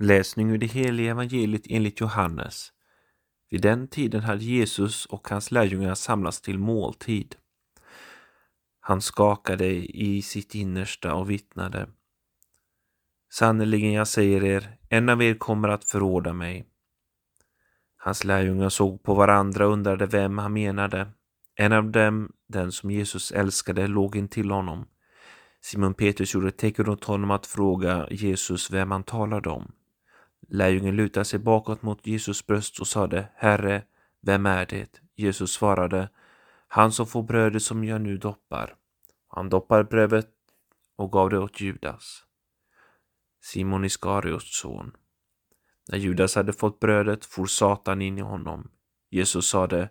Läsning ur det heliga evangeliet enligt Johannes. Vid den tiden hade Jesus och hans lärjungar samlats till måltid. Han skakade i sitt innersta och vittnade. Sannerligen, jag säger er, en av er kommer att förråda mig. Hans lärjungar såg på varandra och undrade vem han menade. En av dem, den som Jesus älskade, låg intill honom. Simon Petrus gjorde tecken åt honom att fråga Jesus vem han talade om. Lärjungen lutade sig bakåt mot Jesus bröst och sade Herre, vem är det? Jesus svarade Han som får brödet som jag nu doppar. Han doppade brödet och gav det åt Judas, Simon Iskariots son. När Judas hade fått brödet for Satan in i honom. Jesus sade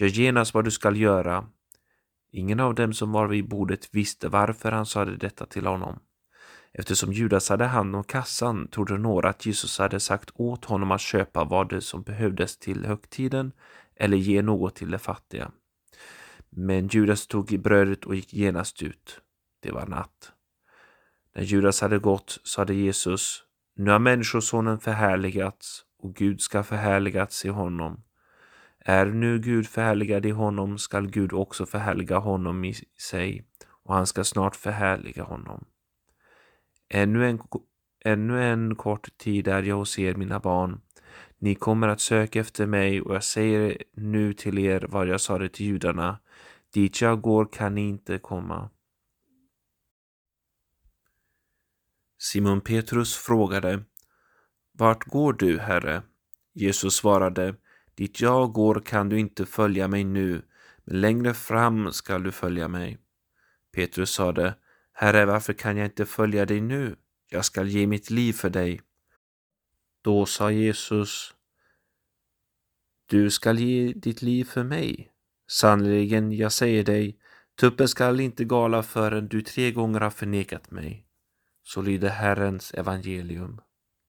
Gör genast vad du skall göra. Ingen av dem som var vid bordet visste varför han sade detta till honom. Eftersom Judas hade hand om kassan trodde några att Jesus hade sagt åt honom att köpa vad det som behövdes till högtiden eller ge något till de fattiga. Men Judas tog i brödet och gick genast ut. Det var natt. När Judas hade gått sade Jesus, nu har Människosonen förhärligats och Gud ska förhärligats i honom. Är nu Gud förhärligad i honom skall Gud också förhärliga honom i sig och han ska snart förhärliga honom. Ännu en, ännu en kort tid är jag hos er, mina barn. Ni kommer att söka efter mig och jag säger nu till er vad jag sade till judarna. Dit jag går kan ni inte komma. Simon Petrus frågade Vart går du, Herre? Jesus svarade Dit jag går kan du inte följa mig nu, men längre fram skall du följa mig. Petrus sade Herre, varför kan jag inte följa dig nu? Jag skall ge mitt liv för dig. Då sa Jesus, du skall ge ditt liv för mig. Sannerligen, jag säger dig, tuppen skall inte gala förrän du tre gånger har förnekat mig. Så lyder Herrens evangelium.